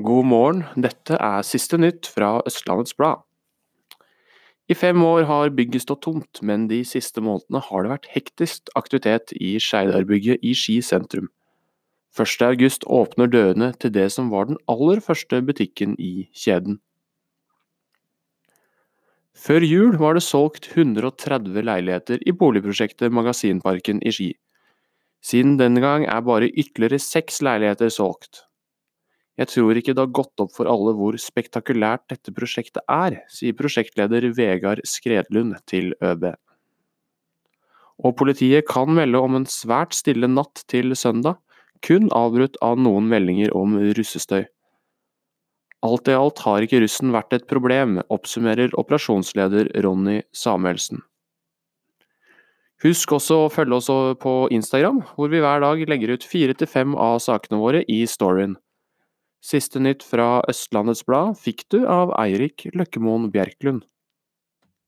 God morgen, dette er siste nytt fra Østlandets Blad. I fem år har bygget stått tomt, men de siste månedene har det vært hektisk aktivitet i Skeidarbygget i Ski sentrum. 1. august åpner dørene til det som var den aller første butikken i kjeden. Før jul var det solgt 130 leiligheter i boligprosjektet Magasinparken i Ski. Siden den gang er bare ytterligere seks leiligheter solgt. Jeg tror ikke det har gått opp for alle hvor spektakulært dette prosjektet er, sier prosjektleder Vegard Skredlund til ØB. Og politiet kan melde om en svært stille natt til søndag, kun avbrutt av noen meldinger om russestøy. Alt i alt har ikke russen vært et problem, oppsummerer operasjonsleder Ronny Samuelsen. Husk også å følge oss på Instagram, hvor vi hver dag legger ut fire til fem av sakene våre i storyen. Siste nytt fra Østlandets Blad fikk du av Eirik Løkkemoen Bjerklund.